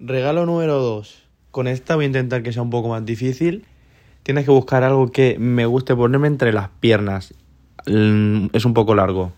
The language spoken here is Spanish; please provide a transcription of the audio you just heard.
Regalo número 2. Con esta voy a intentar que sea un poco más difícil. Tienes que buscar algo que me guste ponerme entre las piernas. Mm, es un poco largo.